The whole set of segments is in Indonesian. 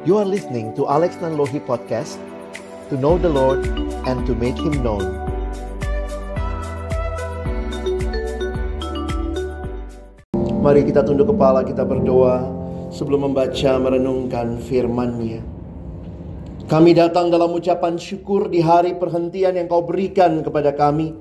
You are listening to Alex Nanlohi Podcast To know the Lord and to make Him known. Mari kita tunduk kepala kita berdoa Sebelum membaca merenungkan firman-Nya. Kami datang dalam ucapan syukur di hari perhentian yang kau berikan kepada kami.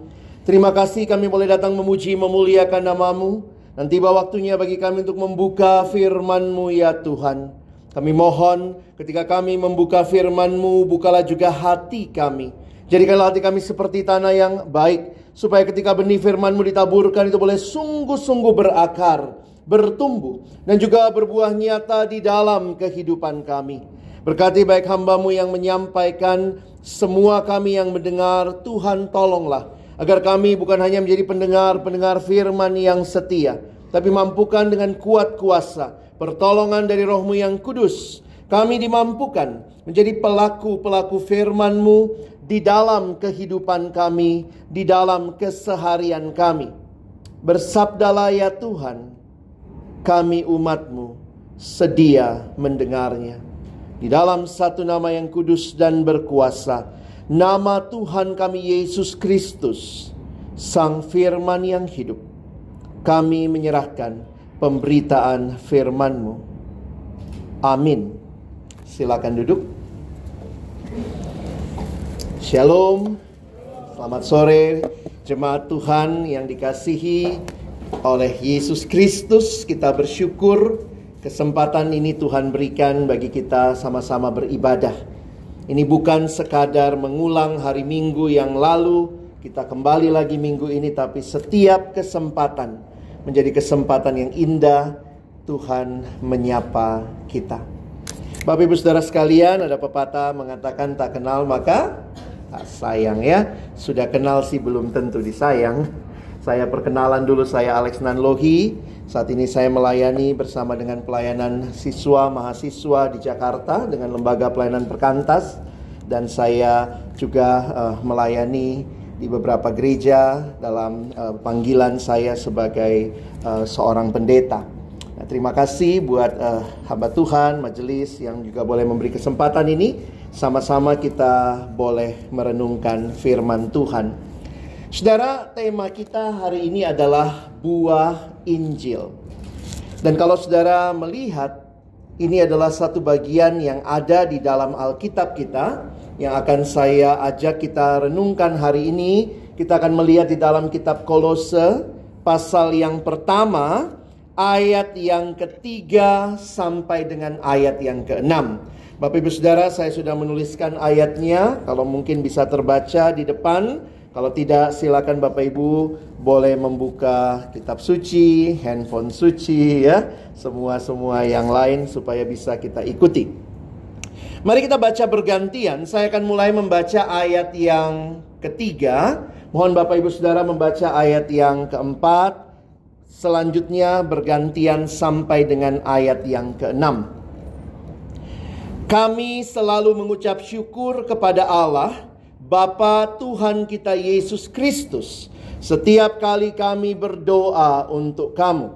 Terima kasih kami boleh datang memuji memuliakan namamu. Dan tiba waktunya bagi kami untuk membuka firman-Mu ya Tuhan. Kami mohon ketika kami membuka firman-Mu, bukalah juga hati kami. Jadikanlah hati kami seperti tanah yang baik. Supaya ketika benih firman-Mu ditaburkan itu boleh sungguh-sungguh berakar, bertumbuh. Dan juga berbuah nyata di dalam kehidupan kami. Berkati baik hambamu yang menyampaikan, semua kami yang mendengar, Tuhan tolonglah Agar kami bukan hanya menjadi pendengar-pendengar firman yang setia, tapi mampukan dengan kuat kuasa, pertolongan dari rohmu yang kudus. Kami dimampukan menjadi pelaku-pelaku firman-Mu di dalam kehidupan kami, di dalam keseharian kami. Bersabdalah ya Tuhan, kami umat-Mu sedia mendengarnya. Di dalam satu nama yang kudus dan berkuasa, nama Tuhan kami Yesus Kristus, Sang Firman yang hidup, kami menyerahkan pemberitaan firman-Mu. Amin. Silakan duduk. Shalom. Selamat sore jemaat Tuhan yang dikasihi oleh Yesus Kristus. Kita bersyukur kesempatan ini Tuhan berikan bagi kita sama-sama beribadah ini bukan sekadar mengulang hari Minggu yang lalu, kita kembali lagi minggu ini, tapi setiap kesempatan menjadi kesempatan yang indah. Tuhan menyapa kita. Bapak Ibu Saudara sekalian, ada pepatah mengatakan tak kenal maka tak sayang ya. Sudah kenal sih belum tentu disayang. Saya perkenalan dulu saya Alex Nanlohi saat ini saya melayani bersama dengan pelayanan siswa mahasiswa di Jakarta dengan lembaga pelayanan perkantas dan saya juga uh, melayani di beberapa gereja dalam uh, panggilan saya sebagai uh, seorang pendeta. Nah, terima kasih buat uh, hamba Tuhan, majelis yang juga boleh memberi kesempatan ini sama-sama kita boleh merenungkan firman Tuhan. Saudara, tema kita hari ini adalah buah Injil. Dan kalau saudara melihat, ini adalah satu bagian yang ada di dalam Alkitab kita yang akan saya ajak kita renungkan hari ini. Kita akan melihat di dalam kitab Kolose pasal yang pertama ayat yang ketiga sampai dengan ayat yang keenam. Bapak Ibu Saudara, saya sudah menuliskan ayatnya. Kalau mungkin bisa terbaca di depan. Kalau tidak silakan Bapak Ibu boleh membuka kitab suci, handphone suci ya, semua-semua yang lain supaya bisa kita ikuti. Mari kita baca bergantian. Saya akan mulai membaca ayat yang ketiga. Mohon Bapak Ibu Saudara membaca ayat yang keempat. Selanjutnya bergantian sampai dengan ayat yang keenam. Kami selalu mengucap syukur kepada Allah Bapa Tuhan kita Yesus Kristus, setiap kali kami berdoa untuk kamu.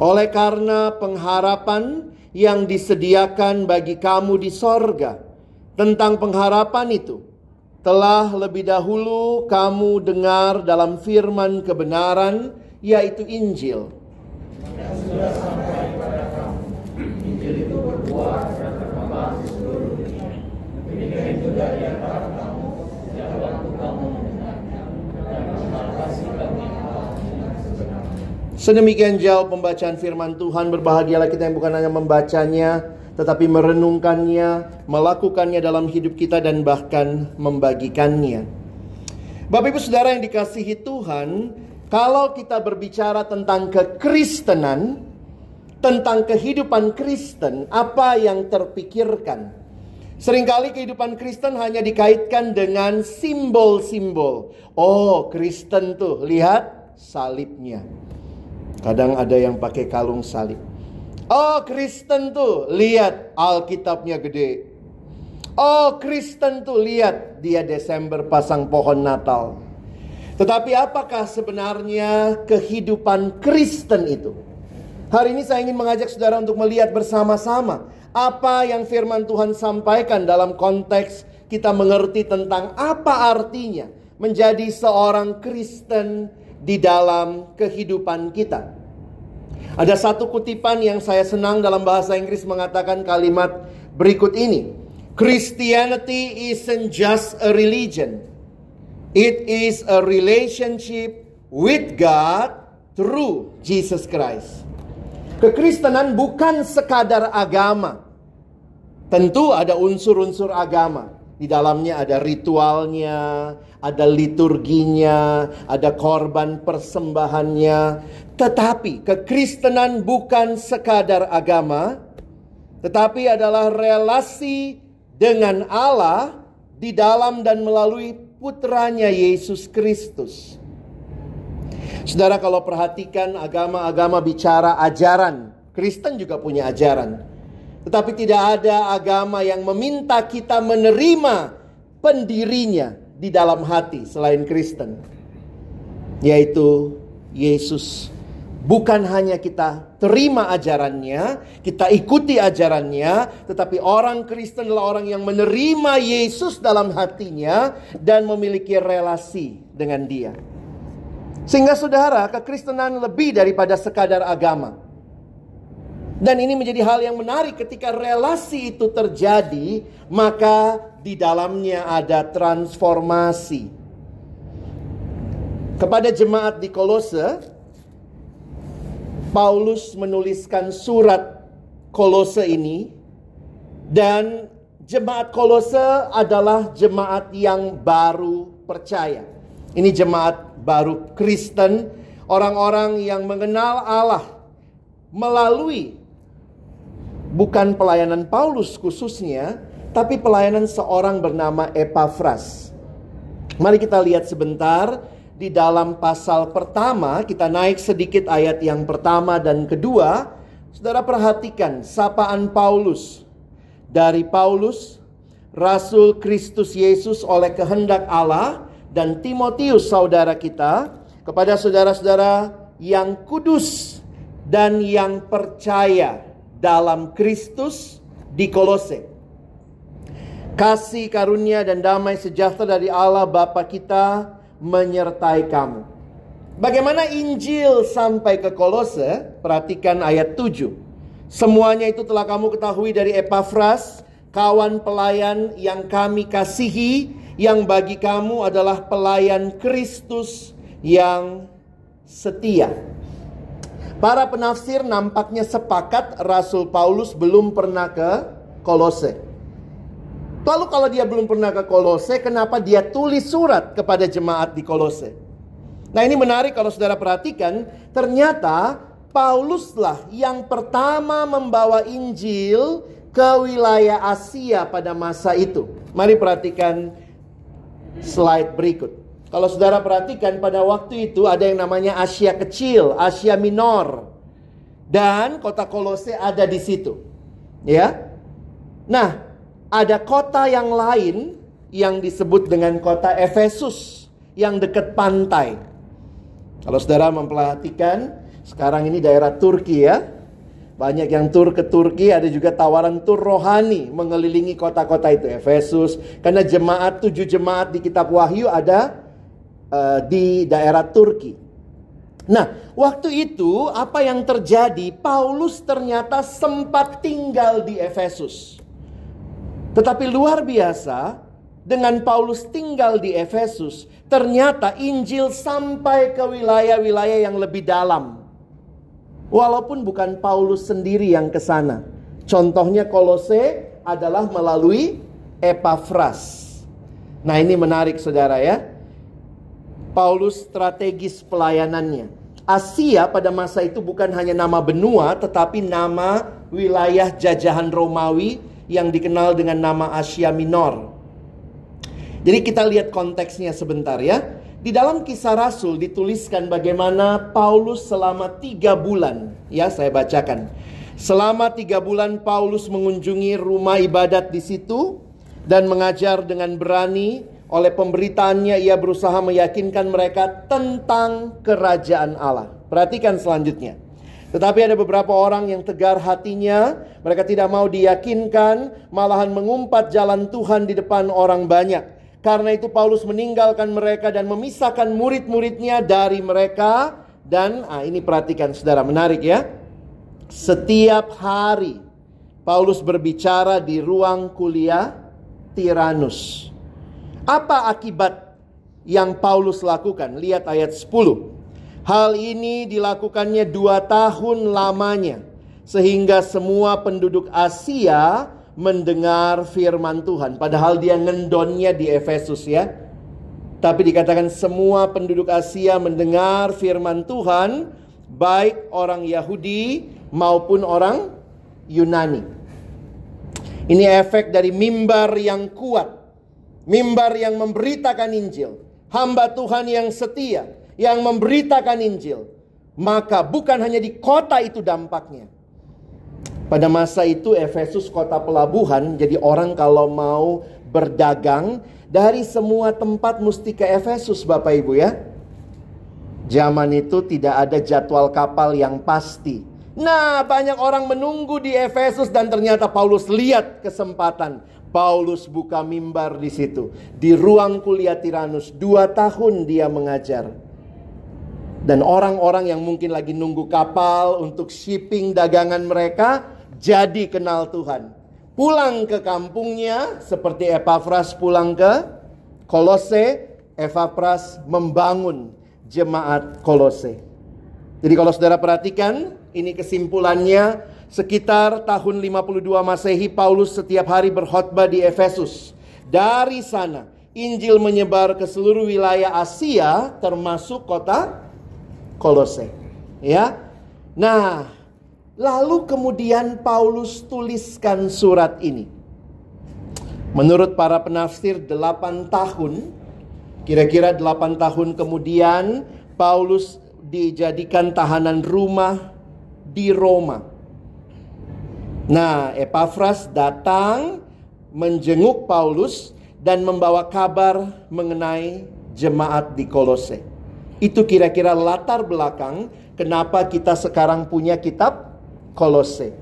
Oleh karena pengharapan yang disediakan bagi kamu di sorga, tentang pengharapan itu, telah lebih dahulu kamu dengar dalam firman kebenaran, yaitu Injil sampai kepada kamu. Injil itu berbuah dan berkembang di seluruh dunia. Demikian juga di antara kamu, sejak waktu kamu mendengarnya dan kasih kami Sedemikian jauh pembacaan firman Tuhan Berbahagialah kita yang bukan hanya membacanya Tetapi merenungkannya Melakukannya dalam hidup kita Dan bahkan membagikannya Bapak ibu saudara yang dikasihi Tuhan kalau kita berbicara tentang kekristenan, tentang kehidupan Kristen, apa yang terpikirkan? Seringkali kehidupan Kristen hanya dikaitkan dengan simbol-simbol. Oh, Kristen tuh, lihat salibnya. Kadang ada yang pakai kalung salib. Oh, Kristen tuh, lihat Alkitabnya gede. Oh, Kristen tuh, lihat dia Desember pasang pohon Natal. Tetapi apakah sebenarnya kehidupan Kristen itu? Hari ini saya ingin mengajak saudara untuk melihat bersama-sama apa yang firman Tuhan sampaikan dalam konteks kita mengerti tentang apa artinya menjadi seorang Kristen di dalam kehidupan kita. Ada satu kutipan yang saya senang dalam bahasa Inggris mengatakan kalimat berikut ini. Christianity isn't just a religion. It is a relationship with God through Jesus Christ. Kekristenan bukan sekadar agama. Tentu ada unsur-unsur agama. Di dalamnya ada ritualnya, ada liturginya, ada korban persembahannya. Tetapi kekristenan bukan sekadar agama, tetapi adalah relasi dengan Allah di dalam dan melalui putranya Yesus Kristus. Saudara kalau perhatikan agama-agama bicara ajaran, Kristen juga punya ajaran. Tetapi tidak ada agama yang meminta kita menerima pendirinya di dalam hati selain Kristen. Yaitu Yesus. Bukan hanya kita terima ajarannya, kita ikuti ajarannya, tetapi orang Kristen adalah orang yang menerima Yesus dalam hatinya dan memiliki relasi dengan Dia. Sehingga saudara, kekristenan lebih daripada sekadar agama. Dan ini menjadi hal yang menarik ketika relasi itu terjadi, maka di dalamnya ada transformasi. Kepada jemaat di Kolose, Paulus menuliskan surat Kolose ini dan jemaat Kolose adalah jemaat yang baru percaya. Ini jemaat baru Kristen, orang-orang yang mengenal Allah melalui bukan pelayanan Paulus khususnya, tapi pelayanan seorang bernama Epaphras. Mari kita lihat sebentar di dalam pasal pertama, kita naik sedikit ayat yang pertama dan kedua. Saudara perhatikan sapaan Paulus. Dari Paulus, Rasul Kristus Yesus oleh kehendak Allah dan Timotius saudara kita kepada saudara-saudara yang kudus dan yang percaya dalam Kristus di Kolose. Kasih karunia dan damai sejahtera dari Allah Bapa kita menyertai kamu. Bagaimana Injil sampai ke Kolose? Perhatikan ayat 7. Semuanya itu telah kamu ketahui dari Epafras, kawan pelayan yang kami kasihi, yang bagi kamu adalah pelayan Kristus yang setia. Para penafsir nampaknya sepakat Rasul Paulus belum pernah ke Kolose. Lalu kalau dia belum pernah ke Kolose, kenapa dia tulis surat kepada jemaat di Kolose? Nah ini menarik kalau saudara perhatikan, ternyata Pauluslah yang pertama membawa Injil ke wilayah Asia pada masa itu. Mari perhatikan slide berikut. Kalau saudara perhatikan pada waktu itu ada yang namanya Asia Kecil, Asia Minor. Dan kota Kolose ada di situ. Ya. Nah, ada kota yang lain yang disebut dengan kota Efesus yang dekat pantai. Kalau saudara memperhatikan, sekarang ini daerah Turki ya. Banyak yang tur ke Turki, ada juga tawaran tur rohani mengelilingi kota-kota itu. Efesus, karena jemaat, tujuh jemaat di kitab Wahyu ada uh, di daerah Turki. Nah, waktu itu apa yang terjadi? Paulus ternyata sempat tinggal di Efesus. Tetapi luar biasa, dengan Paulus tinggal di Efesus, ternyata Injil sampai ke wilayah-wilayah yang lebih dalam. Walaupun bukan Paulus sendiri yang ke sana. Contohnya Kolose adalah melalui Epafras. Nah, ini menarik Saudara ya. Paulus strategis pelayanannya. Asia pada masa itu bukan hanya nama benua tetapi nama wilayah jajahan Romawi yang dikenal dengan nama Asia Minor. Jadi kita lihat konteksnya sebentar ya. Di dalam kisah Rasul dituliskan bagaimana Paulus selama tiga bulan. Ya saya bacakan. Selama tiga bulan Paulus mengunjungi rumah ibadat di situ dan mengajar dengan berani Oleh pemberitaannya ia berusaha meyakinkan mereka tentang kerajaan Allah. Perhatikan selanjutnya. Tetapi ada beberapa orang yang tegar hatinya, mereka tidak mau diyakinkan, malahan mengumpat jalan Tuhan di depan orang banyak. Karena itu Paulus meninggalkan mereka dan memisahkan murid-muridnya dari mereka dan ah ini perhatikan Saudara, menarik ya. Setiap hari Paulus berbicara di ruang kuliah Tiranus. Apa akibat yang Paulus lakukan? Lihat ayat 10. Hal ini dilakukannya dua tahun lamanya. Sehingga semua penduduk Asia mendengar firman Tuhan. Padahal dia ngendonnya di Efesus ya. Tapi dikatakan semua penduduk Asia mendengar firman Tuhan. Baik orang Yahudi maupun orang Yunani. Ini efek dari mimbar yang kuat mimbar yang memberitakan Injil, hamba Tuhan yang setia yang memberitakan Injil, maka bukan hanya di kota itu dampaknya. Pada masa itu Efesus kota pelabuhan, jadi orang kalau mau berdagang dari semua tempat mesti ke Efesus Bapak Ibu ya. Zaman itu tidak ada jadwal kapal yang pasti. Nah, banyak orang menunggu di Efesus dan ternyata Paulus lihat kesempatan. Paulus buka mimbar di situ. Di ruang kuliah Tiranus. Dua tahun dia mengajar. Dan orang-orang yang mungkin lagi nunggu kapal untuk shipping dagangan mereka. Jadi kenal Tuhan. Pulang ke kampungnya seperti Epafras pulang ke Kolose. Epafras membangun jemaat Kolose. Jadi kalau saudara perhatikan ini kesimpulannya Sekitar tahun 52 Masehi Paulus setiap hari berkhotbah di Efesus. Dari sana Injil menyebar ke seluruh wilayah Asia termasuk kota Kolose. Ya. Nah, lalu kemudian Paulus tuliskan surat ini. Menurut para penafsir 8 tahun kira-kira 8 tahun kemudian Paulus dijadikan tahanan rumah di Roma. Nah, Epafras datang menjenguk Paulus dan membawa kabar mengenai jemaat di Kolose. Itu kira-kira latar belakang kenapa kita sekarang punya kitab Kolose.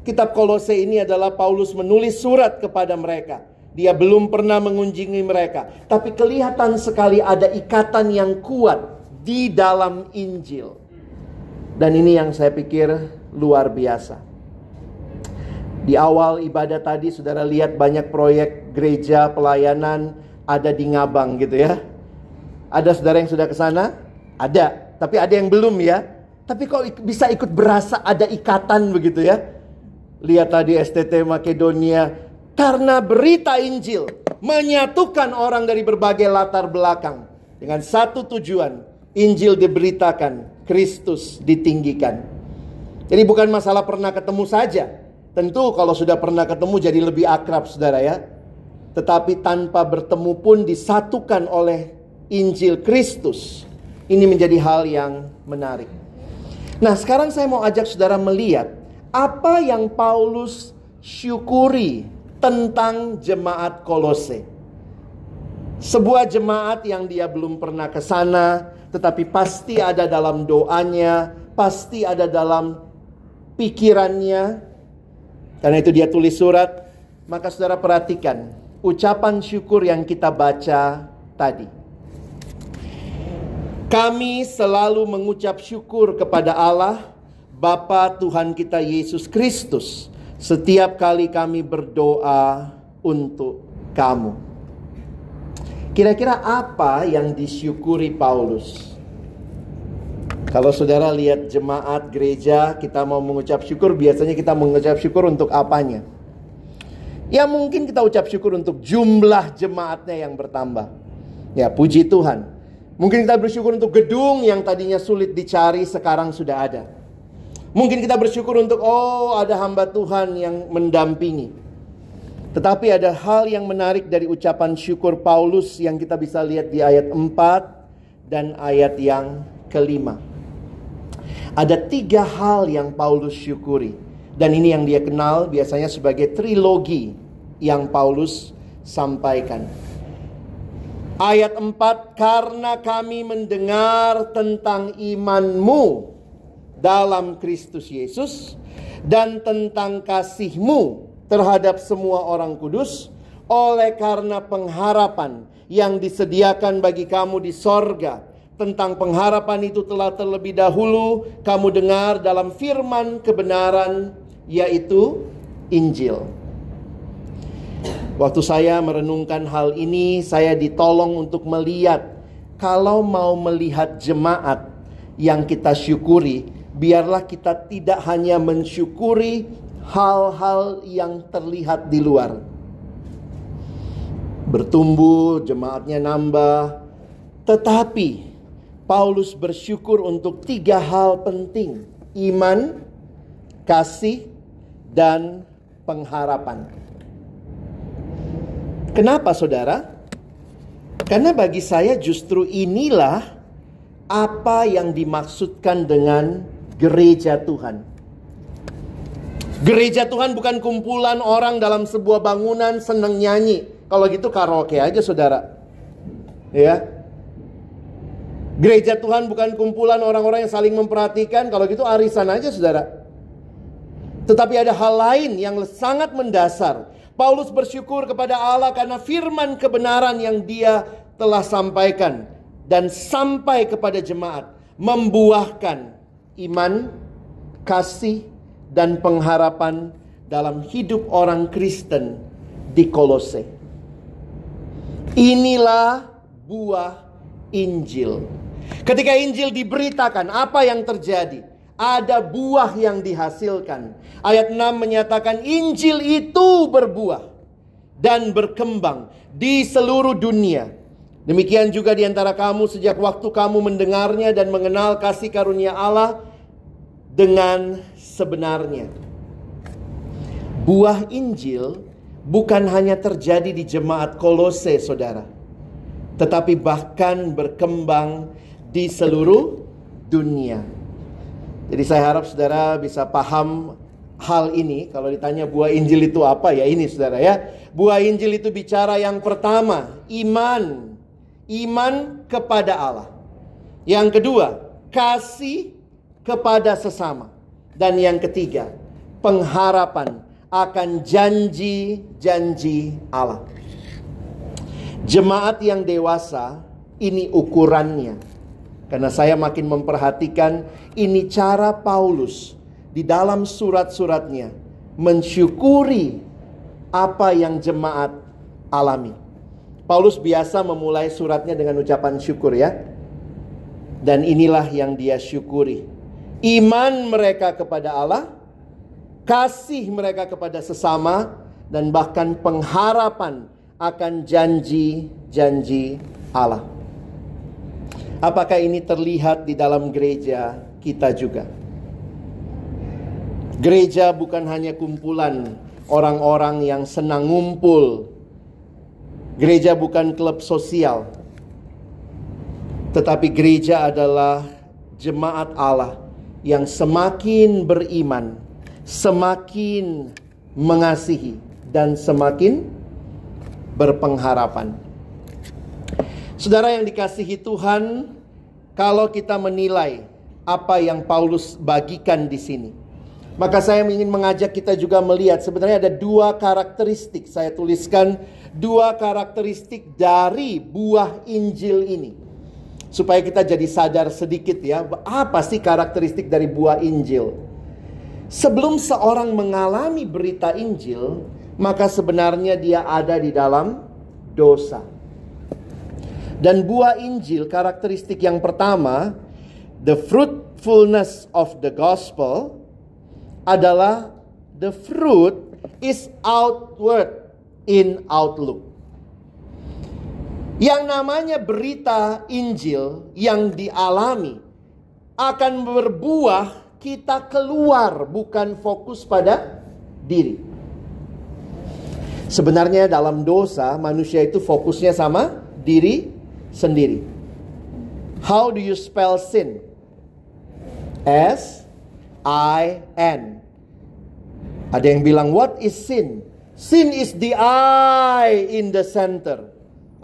Kitab Kolose ini adalah Paulus menulis surat kepada mereka. Dia belum pernah mengunjungi mereka, tapi kelihatan sekali ada ikatan yang kuat di dalam Injil. Dan ini yang saya pikir luar biasa. Di awal ibadah tadi saudara lihat banyak proyek gereja pelayanan ada di Ngabang gitu ya. Ada saudara yang sudah ke sana? Ada, tapi ada yang belum ya. Tapi kok bisa ikut berasa ada ikatan begitu ya? Lihat tadi STT Makedonia karena berita Injil menyatukan orang dari berbagai latar belakang dengan satu tujuan, Injil diberitakan, Kristus ditinggikan. Jadi bukan masalah pernah ketemu saja, Tentu kalau sudah pernah ketemu jadi lebih akrab saudara ya. Tetapi tanpa bertemu pun disatukan oleh Injil Kristus. Ini menjadi hal yang menarik. Nah sekarang saya mau ajak saudara melihat apa yang Paulus syukuri tentang jemaat Kolose. Sebuah jemaat yang dia belum pernah ke sana, tetapi pasti ada dalam doanya, pasti ada dalam pikirannya, karena itu dia tulis surat, maka saudara perhatikan ucapan syukur yang kita baca tadi. Kami selalu mengucap syukur kepada Allah, Bapa Tuhan kita Yesus Kristus, setiap kali kami berdoa untuk kamu. Kira-kira apa yang disyukuri Paulus? Kalau saudara lihat jemaat gereja, kita mau mengucap syukur, biasanya kita mengucap syukur untuk apanya? Ya mungkin kita ucap syukur untuk jumlah jemaatnya yang bertambah. Ya puji Tuhan. Mungkin kita bersyukur untuk gedung yang tadinya sulit dicari sekarang sudah ada. Mungkin kita bersyukur untuk oh ada hamba Tuhan yang mendampingi. Tetapi ada hal yang menarik dari ucapan syukur Paulus yang kita bisa lihat di ayat 4 dan ayat yang kelima. Ada tiga hal yang Paulus syukuri. Dan ini yang dia kenal biasanya sebagai trilogi yang Paulus sampaikan. Ayat 4, karena kami mendengar tentang imanmu dalam Kristus Yesus dan tentang kasihmu terhadap semua orang kudus oleh karena pengharapan yang disediakan bagi kamu di sorga. Tentang pengharapan itu telah terlebih dahulu kamu dengar dalam firman kebenaran yaitu Injil. Waktu saya merenungkan hal ini, saya ditolong untuk melihat kalau mau melihat jemaat yang kita syukuri, biarlah kita tidak hanya mensyukuri hal-hal yang terlihat di luar. Bertumbuh, jemaatnya nambah, tetapi Paulus bersyukur untuk tiga hal penting: iman, kasih, dan pengharapan. Kenapa saudara? Karena bagi saya justru inilah apa yang dimaksudkan dengan gereja Tuhan. Gereja Tuhan bukan kumpulan orang dalam sebuah bangunan senang nyanyi. Kalau gitu karaoke aja saudara. Ya. Gereja Tuhan bukan kumpulan orang-orang yang saling memperhatikan. Kalau gitu arisan aja saudara. Tetapi ada hal lain yang sangat mendasar Paulus bersyukur kepada Allah karena firman kebenaran yang dia telah sampaikan dan sampai kepada jemaat membuahkan iman, kasih dan pengharapan dalam hidup orang Kristen di Kolose. Inilah buah Injil. Ketika Injil diberitakan, apa yang terjadi? Ada buah yang dihasilkan. Ayat 6 menyatakan Injil itu berbuah dan berkembang di seluruh dunia. Demikian juga di antara kamu sejak waktu kamu mendengarnya dan mengenal kasih karunia Allah dengan sebenarnya. Buah Injil bukan hanya terjadi di jemaat Kolose, saudara, tetapi bahkan berkembang di seluruh dunia. Jadi saya harap saudara bisa paham hal ini. Kalau ditanya buah Injil itu apa ya ini saudara ya. Buah Injil itu bicara yang pertama iman. Iman kepada Allah. Yang kedua kasih kepada sesama. Dan yang ketiga pengharapan akan janji-janji Allah. Jemaat yang dewasa ini ukurannya karena saya makin memperhatikan ini cara Paulus di dalam surat-suratnya mensyukuri apa yang jemaat alami. Paulus biasa memulai suratnya dengan ucapan syukur ya. Dan inilah yang dia syukuri. Iman mereka kepada Allah, kasih mereka kepada sesama, dan bahkan pengharapan akan janji-janji Allah. Apakah ini terlihat di dalam gereja kita juga? Gereja bukan hanya kumpulan orang-orang yang senang ngumpul. Gereja bukan klub sosial. Tetapi gereja adalah jemaat Allah yang semakin beriman, semakin mengasihi dan semakin berpengharapan. Saudara yang dikasihi Tuhan, kalau kita menilai apa yang Paulus bagikan di sini, maka saya ingin mengajak kita juga melihat sebenarnya ada dua karakteristik. Saya tuliskan dua karakteristik dari buah Injil ini. Supaya kita jadi sadar sedikit ya, apa sih karakteristik dari buah Injil? Sebelum seorang mengalami berita Injil, maka sebenarnya dia ada di dalam dosa. Dan buah Injil karakteristik yang pertama, the fruitfulness of the gospel adalah the fruit is outward in outlook. Yang namanya berita Injil yang dialami akan berbuah kita keluar bukan fokus pada diri. Sebenarnya dalam dosa manusia itu fokusnya sama diri sendiri. How do you spell sin? S I N. Ada yang bilang what is sin? Sin is the I in the center.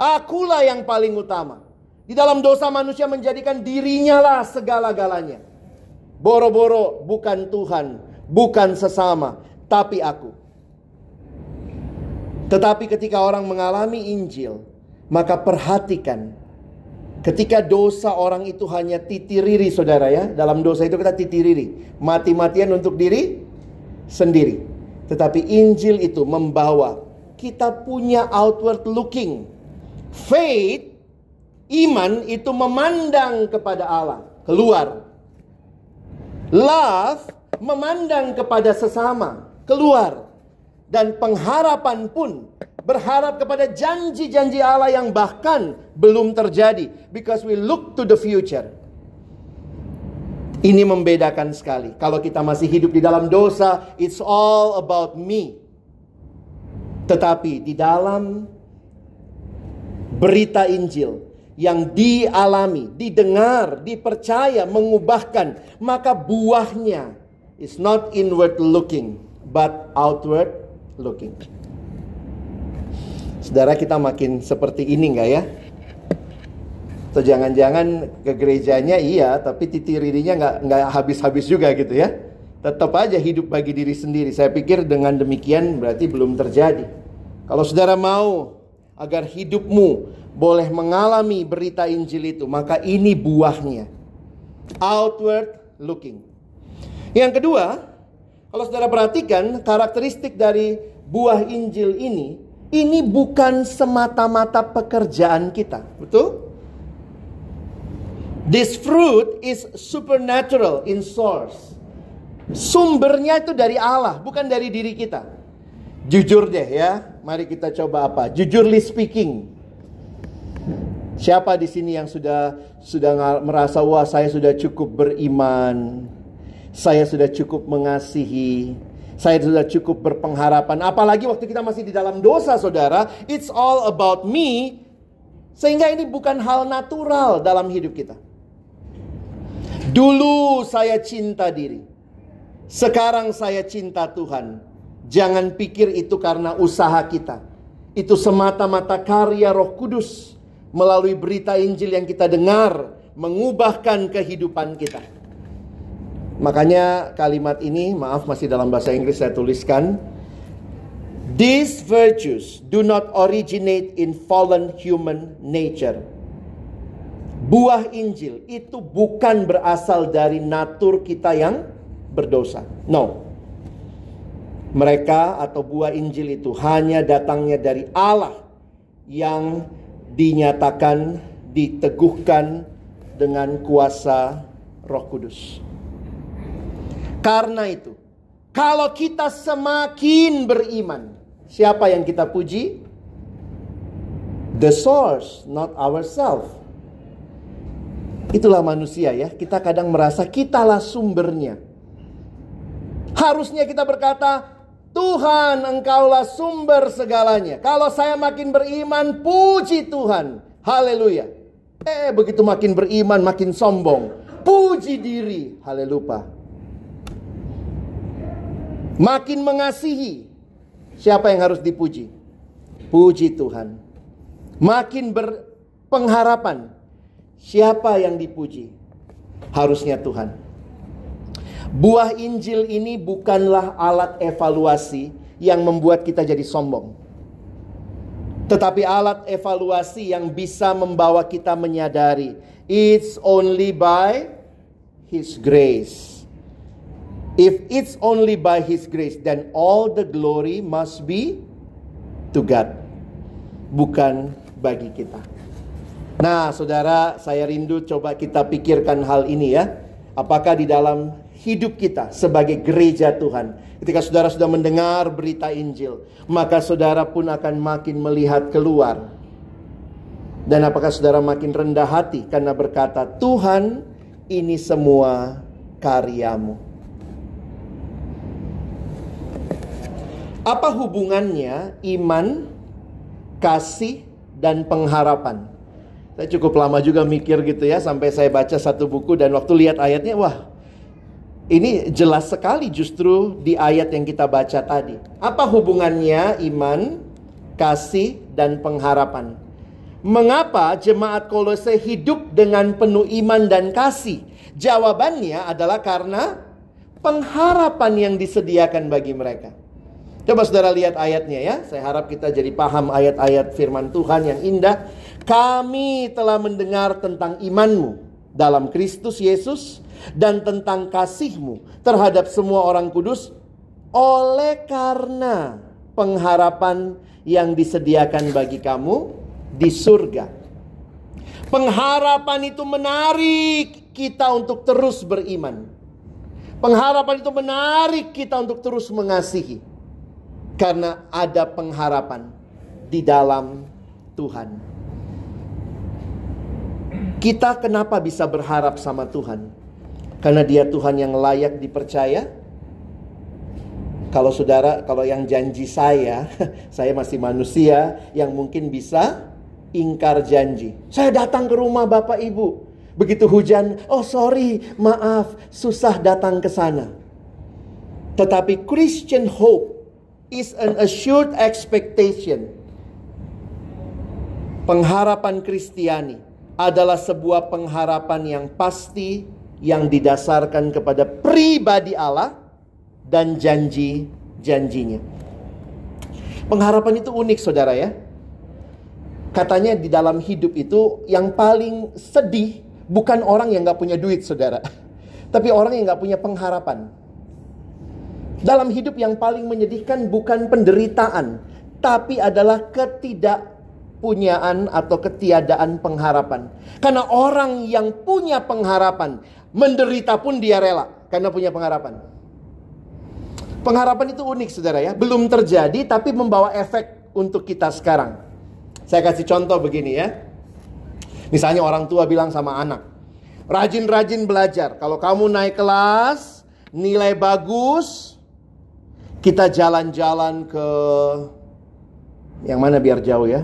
Akulah yang paling utama. Di dalam dosa manusia menjadikan dirinya lah segala-galanya. Boro-boro bukan Tuhan, bukan sesama, tapi aku. Tetapi ketika orang mengalami Injil, maka perhatikan ketika dosa orang itu hanya titiriri saudara ya. Dalam dosa itu kita titiriri. Mati-matian untuk diri sendiri. Tetapi Injil itu membawa kita punya outward looking. Faith, iman itu memandang kepada Allah, keluar. Love memandang kepada sesama, keluar dan pengharapan pun berharap kepada janji-janji Allah yang bahkan belum terjadi because we look to the future. Ini membedakan sekali. Kalau kita masih hidup di dalam dosa, it's all about me. Tetapi di dalam berita Injil yang dialami, didengar, dipercaya, mengubahkan, maka buahnya is not inward looking, but outward looking. Saudara kita makin seperti ini nggak ya? Atau jangan-jangan ke gerejanya iya, tapi titiririnya nggak nggak habis-habis juga gitu ya? Tetap aja hidup bagi diri sendiri. Saya pikir dengan demikian berarti belum terjadi. Kalau saudara mau agar hidupmu boleh mengalami berita Injil itu, maka ini buahnya. Outward looking. Yang kedua, kalau saudara perhatikan karakteristik dari buah Injil ini, ini bukan semata-mata pekerjaan kita. Betul? This fruit is supernatural in source. Sumbernya itu dari Allah, bukan dari diri kita. Jujur deh ya, mari kita coba apa? Jujurly speaking. Siapa di sini yang sudah sudah merasa wah saya sudah cukup beriman, saya sudah cukup mengasihi. Saya sudah cukup berpengharapan. Apalagi waktu kita masih di dalam dosa, saudara. It's all about me. Sehingga ini bukan hal natural dalam hidup kita. Dulu saya cinta diri. Sekarang saya cinta Tuhan. Jangan pikir itu karena usaha kita. Itu semata-mata karya Roh Kudus melalui berita Injil yang kita dengar mengubahkan kehidupan kita. Makanya kalimat ini, maaf masih dalam bahasa Inggris saya tuliskan. These virtues do not originate in fallen human nature. Buah Injil itu bukan berasal dari natur kita yang berdosa. No. Mereka atau buah Injil itu hanya datangnya dari Allah yang dinyatakan, diteguhkan dengan kuasa Roh Kudus. Karena itu, kalau kita semakin beriman, siapa yang kita puji? The source, not ourselves. Itulah manusia ya. Kita kadang merasa kitalah sumbernya. Harusnya kita berkata, Tuhan engkaulah sumber segalanya. Kalau saya makin beriman, puji Tuhan. Haleluya. Eh begitu makin beriman, makin sombong. Puji diri. Haleluya. Makin mengasihi. Siapa yang harus dipuji? Puji Tuhan. Makin berpengharapan. Siapa yang dipuji? Harusnya Tuhan. Buah Injil ini bukanlah alat evaluasi yang membuat kita jadi sombong. Tetapi alat evaluasi yang bisa membawa kita menyadari it's only by his grace If it's only by His grace, then all the glory must be to God, bukan bagi kita. Nah, saudara, saya rindu coba kita pikirkan hal ini ya. Apakah di dalam hidup kita sebagai gereja Tuhan, ketika saudara sudah mendengar berita Injil, maka saudara pun akan makin melihat keluar. Dan apakah saudara makin rendah hati karena berkata, "Tuhan, ini semua karyamu." Apa hubungannya iman, kasih, dan pengharapan? Saya cukup lama juga mikir gitu ya sampai saya baca satu buku dan waktu lihat ayatnya wah ini jelas sekali justru di ayat yang kita baca tadi. Apa hubungannya iman, kasih, dan pengharapan? Mengapa jemaat Kolose hidup dengan penuh iman dan kasih? Jawabannya adalah karena pengharapan yang disediakan bagi mereka. Coba saudara lihat ayatnya ya. Saya harap kita jadi paham ayat-ayat firman Tuhan yang indah. Kami telah mendengar tentang imanmu dalam Kristus Yesus dan tentang kasihmu terhadap semua orang kudus oleh karena pengharapan yang disediakan bagi kamu di surga. Pengharapan itu menarik kita untuk terus beriman. Pengharapan itu menarik kita untuk terus mengasihi. Karena ada pengharapan di dalam Tuhan. Kita kenapa bisa berharap sama Tuhan? Karena dia Tuhan yang layak dipercaya. Kalau saudara, kalau yang janji saya, saya masih manusia yang mungkin bisa ingkar janji. Saya datang ke rumah Bapak Ibu. Begitu hujan, oh sorry, maaf, susah datang ke sana. Tetapi Christian hope is an assured expectation. Pengharapan Kristiani adalah sebuah pengharapan yang pasti yang didasarkan kepada pribadi Allah dan janji-janjinya. Pengharapan itu unik saudara ya. Katanya di dalam hidup itu yang paling sedih bukan orang yang gak punya duit saudara. Tapi orang yang gak punya pengharapan. Dalam hidup yang paling menyedihkan bukan penderitaan, tapi adalah ketidakpunyaan atau ketiadaan pengharapan. Karena orang yang punya pengharapan, menderita pun dia rela karena punya pengharapan. Pengharapan itu unik saudara ya, belum terjadi tapi membawa efek untuk kita sekarang. Saya kasih contoh begini ya. Misalnya orang tua bilang sama anak, rajin-rajin belajar. Kalau kamu naik kelas, nilai bagus, kita jalan-jalan ke yang mana biar jauh ya?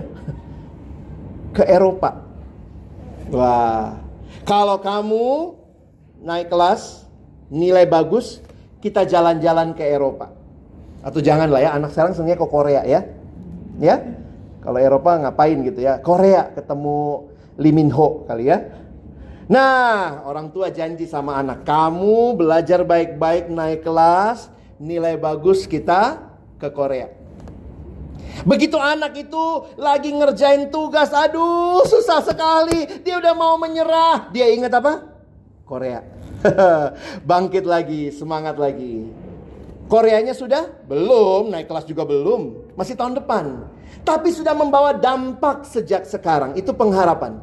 Ke Eropa. Wah, kalau kamu naik kelas, nilai bagus, kita jalan-jalan ke Eropa. Atau janganlah ya, anak sekarang senangnya ke Korea ya. Ya, kalau Eropa ngapain gitu ya? Korea ketemu Lee Min Ho kali ya. Nah, orang tua janji sama anak, kamu belajar baik-baik naik kelas, nilai bagus kita ke Korea. Begitu anak itu lagi ngerjain tugas, aduh susah sekali. Dia udah mau menyerah. Dia ingat apa? Korea. Bangkit lagi, semangat lagi. Koreanya sudah? Belum, naik kelas juga belum. Masih tahun depan. Tapi sudah membawa dampak sejak sekarang. Itu pengharapan.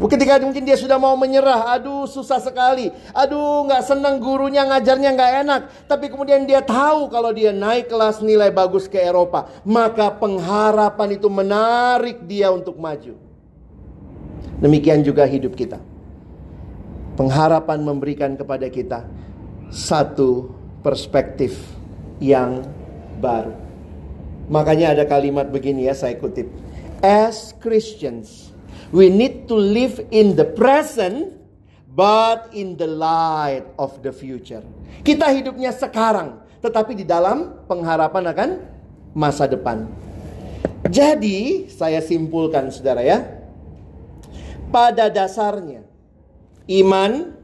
Ketika mungkin dia sudah mau menyerah, aduh susah sekali, aduh nggak senang gurunya ngajarnya nggak enak. Tapi kemudian dia tahu kalau dia naik kelas nilai bagus ke Eropa, maka pengharapan itu menarik dia untuk maju. Demikian juga hidup kita. Pengharapan memberikan kepada kita satu perspektif yang baru. Makanya ada kalimat begini ya saya kutip. As Christians, We need to live in the present but in the light of the future. Kita hidupnya sekarang, tetapi di dalam pengharapan akan masa depan. Jadi, saya simpulkan Saudara ya. Pada dasarnya iman,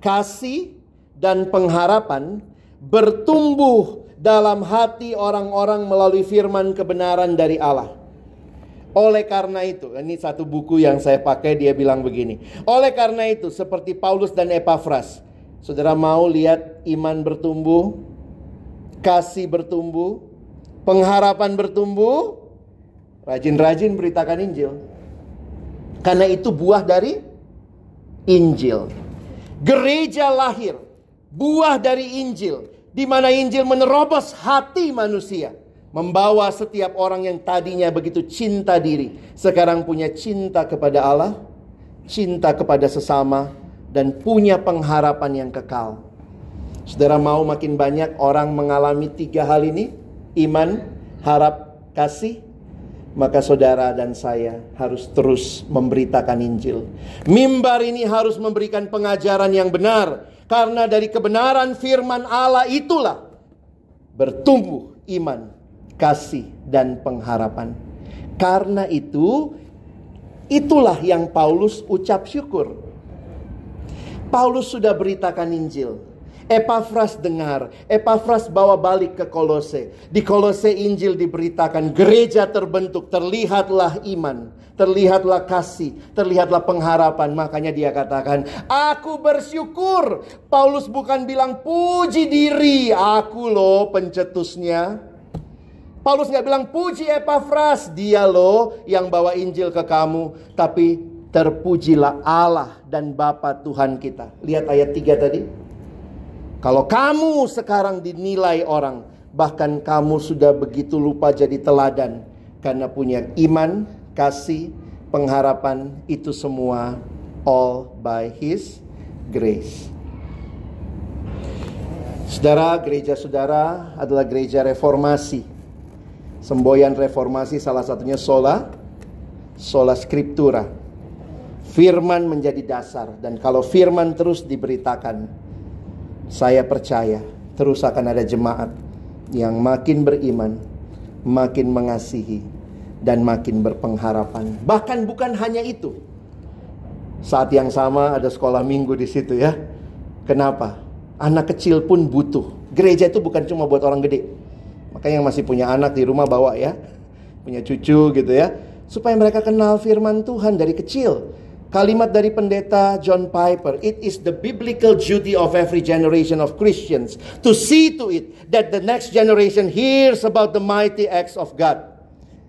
kasih dan pengharapan bertumbuh dalam hati orang-orang melalui firman kebenaran dari Allah. Oleh karena itu, ini satu buku yang saya pakai dia bilang begini. Oleh karena itu, seperti Paulus dan Epafras, Saudara mau lihat iman bertumbuh, kasih bertumbuh, pengharapan bertumbuh, rajin-rajin beritakan Injil. Karena itu buah dari Injil. Gereja lahir, buah dari Injil, di mana Injil menerobos hati manusia Membawa setiap orang yang tadinya begitu cinta diri, sekarang punya cinta kepada Allah, cinta kepada sesama, dan punya pengharapan yang kekal. Saudara mau makin banyak orang mengalami tiga hal ini: iman, harap, kasih. Maka saudara dan saya harus terus memberitakan Injil. Mimbar ini harus memberikan pengajaran yang benar, karena dari kebenaran firman Allah itulah bertumbuh iman kasih dan pengharapan. Karena itu, itulah yang Paulus ucap syukur. Paulus sudah beritakan Injil. Epafras dengar, Epafras bawa balik ke Kolose. Di Kolose Injil diberitakan, gereja terbentuk, terlihatlah iman, terlihatlah kasih, terlihatlah pengharapan. Makanya dia katakan, aku bersyukur. Paulus bukan bilang puji diri, aku loh pencetusnya. Paulus nggak bilang puji Epafras, dia loh yang bawa Injil ke kamu. Tapi terpujilah Allah dan Bapa Tuhan kita. Lihat ayat 3 tadi. Kalau kamu sekarang dinilai orang, bahkan kamu sudah begitu lupa jadi teladan karena punya iman, kasih, pengharapan itu semua all by his grace. Saudara, gereja saudara adalah gereja reformasi Semboyan reformasi salah satunya sola, sola scriptura. Firman menjadi dasar dan kalau firman terus diberitakan, saya percaya terus akan ada jemaat yang makin beriman, makin mengasihi dan makin berpengharapan. Bahkan bukan hanya itu. Saat yang sama ada sekolah minggu di situ ya. Kenapa? Anak kecil pun butuh. Gereja itu bukan cuma buat orang gede. Makanya yang masih punya anak di rumah bawa ya. Punya cucu gitu ya. Supaya mereka kenal firman Tuhan dari kecil. Kalimat dari pendeta John Piper, it is the biblical duty of every generation of Christians to see to it that the next generation hears about the mighty acts of God.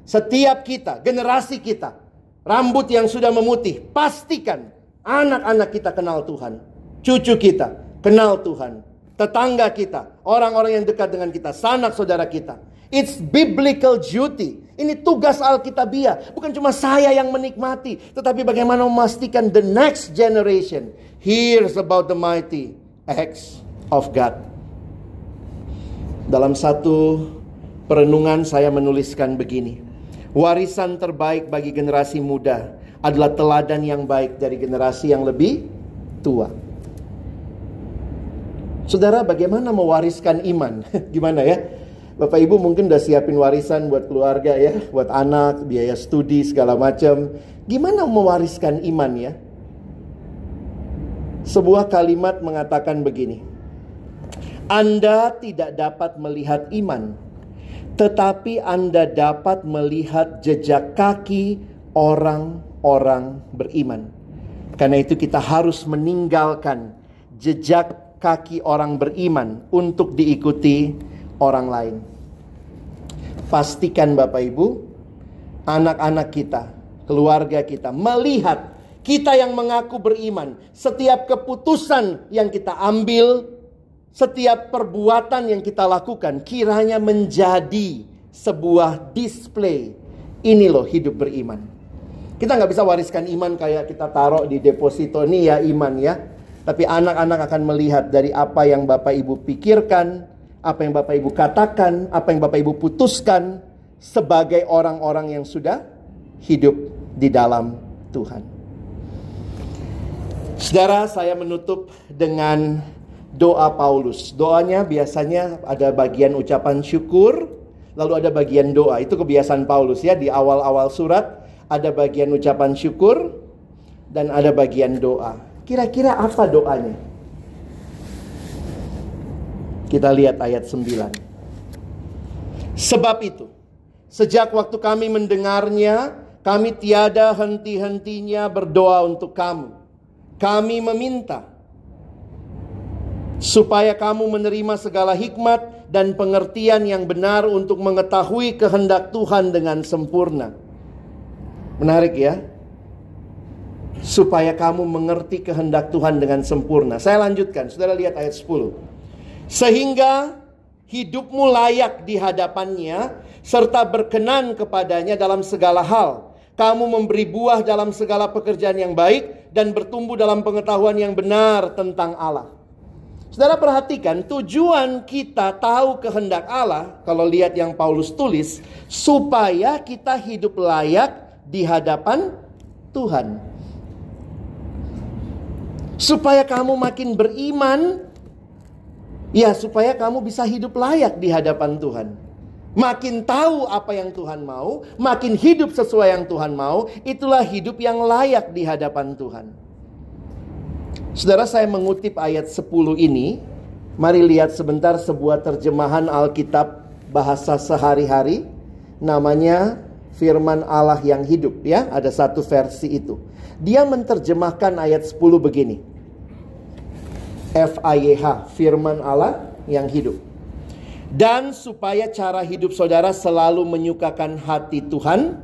Setiap kita, generasi kita, rambut yang sudah memutih, pastikan anak-anak kita kenal Tuhan. Cucu kita kenal Tuhan tetangga kita, orang-orang yang dekat dengan kita, sanak saudara kita. It's biblical duty. Ini tugas Alkitabiah. Bukan cuma saya yang menikmati, tetapi bagaimana memastikan the next generation hears about the mighty acts of God. Dalam satu perenungan saya menuliskan begini. Warisan terbaik bagi generasi muda adalah teladan yang baik dari generasi yang lebih tua. Saudara, bagaimana mewariskan iman? Gimana ya? Bapak Ibu mungkin udah siapin warisan buat keluarga ya, buat anak, biaya studi segala macam. Gimana mewariskan iman ya? Sebuah kalimat mengatakan begini. Anda tidak dapat melihat iman, tetapi Anda dapat melihat jejak kaki orang-orang beriman. Karena itu kita harus meninggalkan jejak kaki orang beriman untuk diikuti orang lain. Pastikan Bapak Ibu, anak-anak kita, keluarga kita melihat kita yang mengaku beriman, setiap keputusan yang kita ambil, setiap perbuatan yang kita lakukan kiranya menjadi sebuah display. Ini loh hidup beriman. Kita nggak bisa wariskan iman kayak kita taruh di deposito nih ya iman ya. Tapi anak-anak akan melihat dari apa yang Bapak Ibu pikirkan, apa yang Bapak Ibu katakan, apa yang Bapak Ibu putuskan sebagai orang-orang yang sudah hidup di dalam Tuhan. Saudara, saya menutup dengan doa Paulus. Doanya biasanya ada bagian ucapan syukur, lalu ada bagian doa. Itu kebiasaan Paulus ya di awal-awal surat ada bagian ucapan syukur dan ada bagian doa. Kira-kira apa doanya? Kita lihat ayat 9. Sebab itu, sejak waktu kami mendengarnya, kami tiada henti-hentinya berdoa untuk kamu. Kami meminta supaya kamu menerima segala hikmat dan pengertian yang benar untuk mengetahui kehendak Tuhan dengan sempurna. Menarik ya supaya kamu mengerti kehendak Tuhan dengan sempurna. Saya lanjutkan, Saudara lihat ayat 10. Sehingga hidupmu layak di hadapannya serta berkenan kepadanya dalam segala hal. Kamu memberi buah dalam segala pekerjaan yang baik dan bertumbuh dalam pengetahuan yang benar tentang Allah. Saudara perhatikan tujuan kita tahu kehendak Allah kalau lihat yang Paulus tulis supaya kita hidup layak di hadapan Tuhan supaya kamu makin beriman, ya supaya kamu bisa hidup layak di hadapan Tuhan. makin tahu apa yang Tuhan mau, makin hidup sesuai yang Tuhan mau, itulah hidup yang layak di hadapan Tuhan. Saudara saya mengutip ayat 10 ini, mari lihat sebentar sebuah terjemahan Alkitab bahasa sehari-hari namanya firman Allah yang hidup ya, ada satu versi itu. Dia menerjemahkan ayat 10 begini. FIYH, firman Allah yang hidup. Dan supaya cara hidup saudara selalu menyukakan hati Tuhan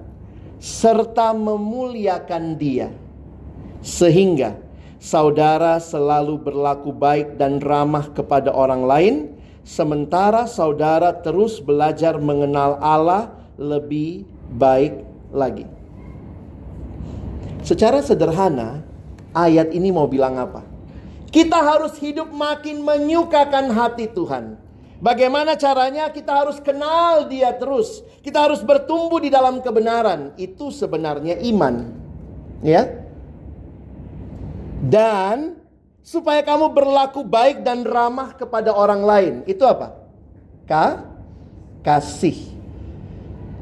serta memuliakan Dia. Sehingga saudara selalu berlaku baik dan ramah kepada orang lain sementara saudara terus belajar mengenal Allah lebih baik lagi. Secara sederhana, ayat ini mau bilang apa? Kita harus hidup makin menyukakan hati Tuhan. Bagaimana caranya? Kita harus kenal Dia terus. Kita harus bertumbuh di dalam kebenaran. Itu sebenarnya iman. Ya. Dan supaya kamu berlaku baik dan ramah kepada orang lain. Itu apa? Ka kasih.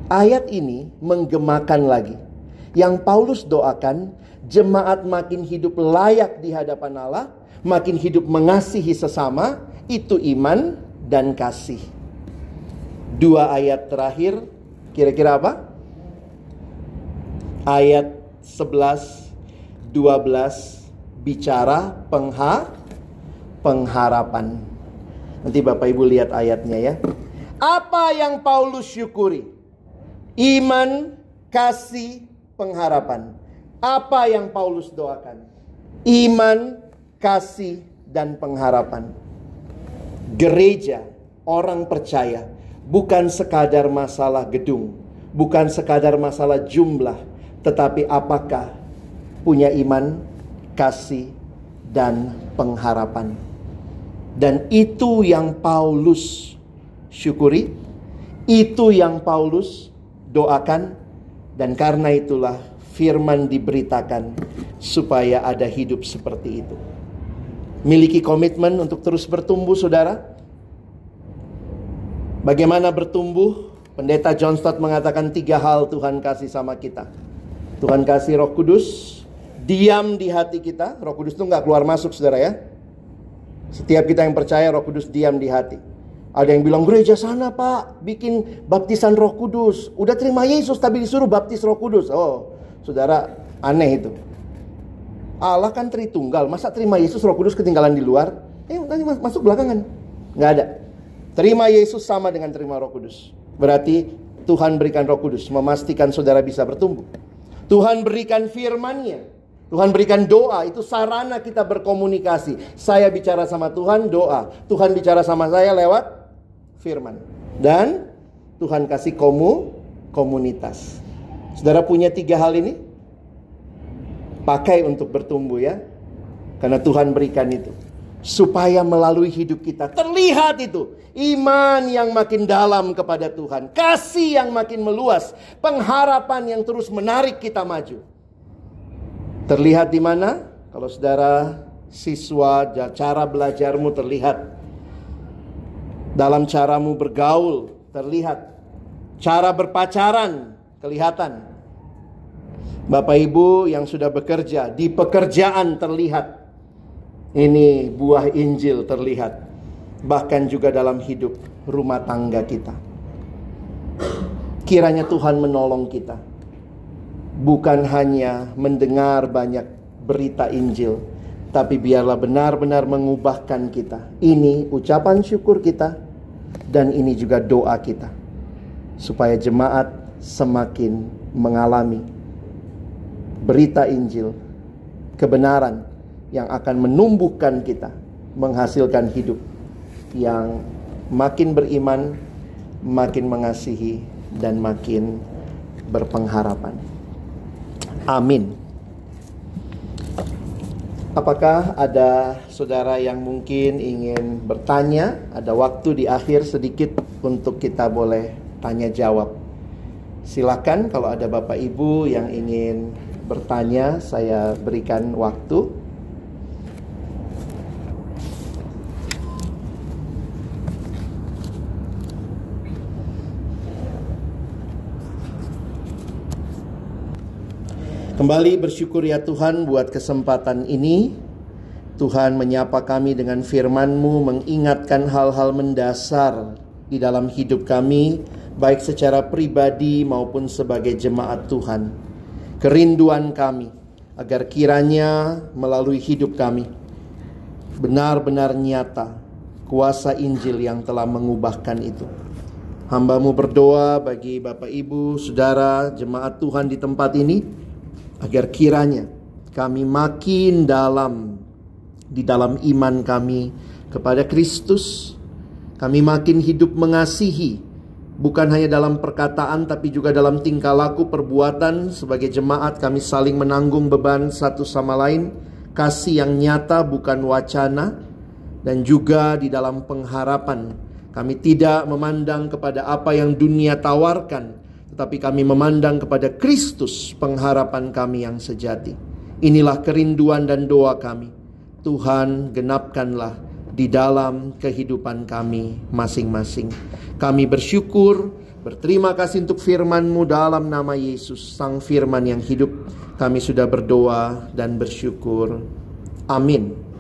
Ayat ini menggemakan lagi. Yang Paulus doakan, jemaat makin hidup layak di hadapan Allah, makin hidup mengasihi sesama, itu iman dan kasih. Dua ayat terakhir kira-kira apa? Ayat 11 12 bicara pengha pengharapan. Nanti Bapak Ibu lihat ayatnya ya. Apa yang Paulus syukuri? Iman, kasih, pengharapan. Apa yang Paulus doakan? Iman, kasih, dan pengharapan gereja, orang percaya, bukan sekadar masalah gedung, bukan sekadar masalah jumlah, tetapi apakah punya iman, kasih, dan pengharapan. Dan itu yang Paulus syukuri, itu yang Paulus doakan, dan karena itulah firman diberitakan supaya ada hidup seperti itu. Miliki komitmen untuk terus bertumbuh, saudara. Bagaimana bertumbuh? Pendeta John Stott mengatakan tiga hal Tuhan kasih sama kita. Tuhan kasih roh kudus, diam di hati kita. Roh kudus itu nggak keluar masuk, saudara ya. Setiap kita yang percaya roh kudus diam di hati. Ada yang bilang gereja sana pak bikin baptisan roh kudus. Udah terima Yesus tapi disuruh baptis roh kudus. Oh saudara aneh itu. Allah kan Tritunggal. Masa terima Yesus Roh Kudus ketinggalan di luar? Eh, nanti masuk belakangan. Nggak ada. Terima Yesus sama dengan terima Roh Kudus. Berarti Tuhan berikan Roh Kudus, memastikan saudara bisa bertumbuh. Tuhan berikan firman-Nya. Tuhan berikan doa, itu sarana kita berkomunikasi. Saya bicara sama Tuhan, doa. Tuhan bicara sama saya lewat firman. Dan Tuhan kasih komu, komunitas. Saudara punya tiga hal ini? Pakai untuk bertumbuh ya. Karena Tuhan berikan itu. Supaya melalui hidup kita terlihat itu. Iman yang makin dalam kepada Tuhan. Kasih yang makin meluas. Pengharapan yang terus menarik kita maju. Terlihat di mana? Kalau saudara siswa, cara belajarmu terlihat. Dalam caramu bergaul terlihat. Cara berpacaran kelihatan Bapak Ibu yang sudah bekerja, di pekerjaan terlihat. Ini buah Injil terlihat. Bahkan juga dalam hidup rumah tangga kita. Kiranya Tuhan menolong kita. Bukan hanya mendengar banyak berita Injil, tapi biarlah benar-benar mengubahkan kita. Ini ucapan syukur kita, dan ini juga doa kita, supaya jemaat semakin mengalami berita Injil, kebenaran yang akan menumbuhkan kita, menghasilkan hidup yang makin beriman, makin mengasihi, dan makin berpengharapan. Amin. Apakah ada saudara yang mungkin ingin bertanya? Ada waktu di akhir sedikit untuk kita boleh tanya jawab. Silakan kalau ada Bapak Ibu yang ingin bertanya, saya berikan waktu. Kembali bersyukur ya Tuhan buat kesempatan ini. Tuhan menyapa kami dengan firman-Mu, mengingatkan hal-hal mendasar di dalam hidup kami, baik secara pribadi maupun sebagai jemaat Tuhan. Kerinduan kami agar kiranya melalui hidup kami benar-benar nyata kuasa Injil yang telah mengubahkan itu. Hambamu berdoa bagi Bapak Ibu, Saudara, jemaat Tuhan di tempat ini, agar kiranya kami makin dalam di dalam iman kami kepada Kristus. Kami makin hidup mengasihi, bukan hanya dalam perkataan tapi juga dalam tingkah laku perbuatan sebagai jemaat kami saling menanggung beban satu sama lain, kasih yang nyata bukan wacana dan juga di dalam pengharapan kami tidak memandang kepada apa yang dunia tawarkan, tetapi kami memandang kepada Kristus, pengharapan kami yang sejati. Inilah kerinduan dan doa kami. Tuhan, genapkanlah di dalam kehidupan kami masing-masing. Kami bersyukur, berterima kasih untuk firman-Mu dalam nama Yesus, Sang Firman yang hidup. Kami sudah berdoa dan bersyukur. Amin.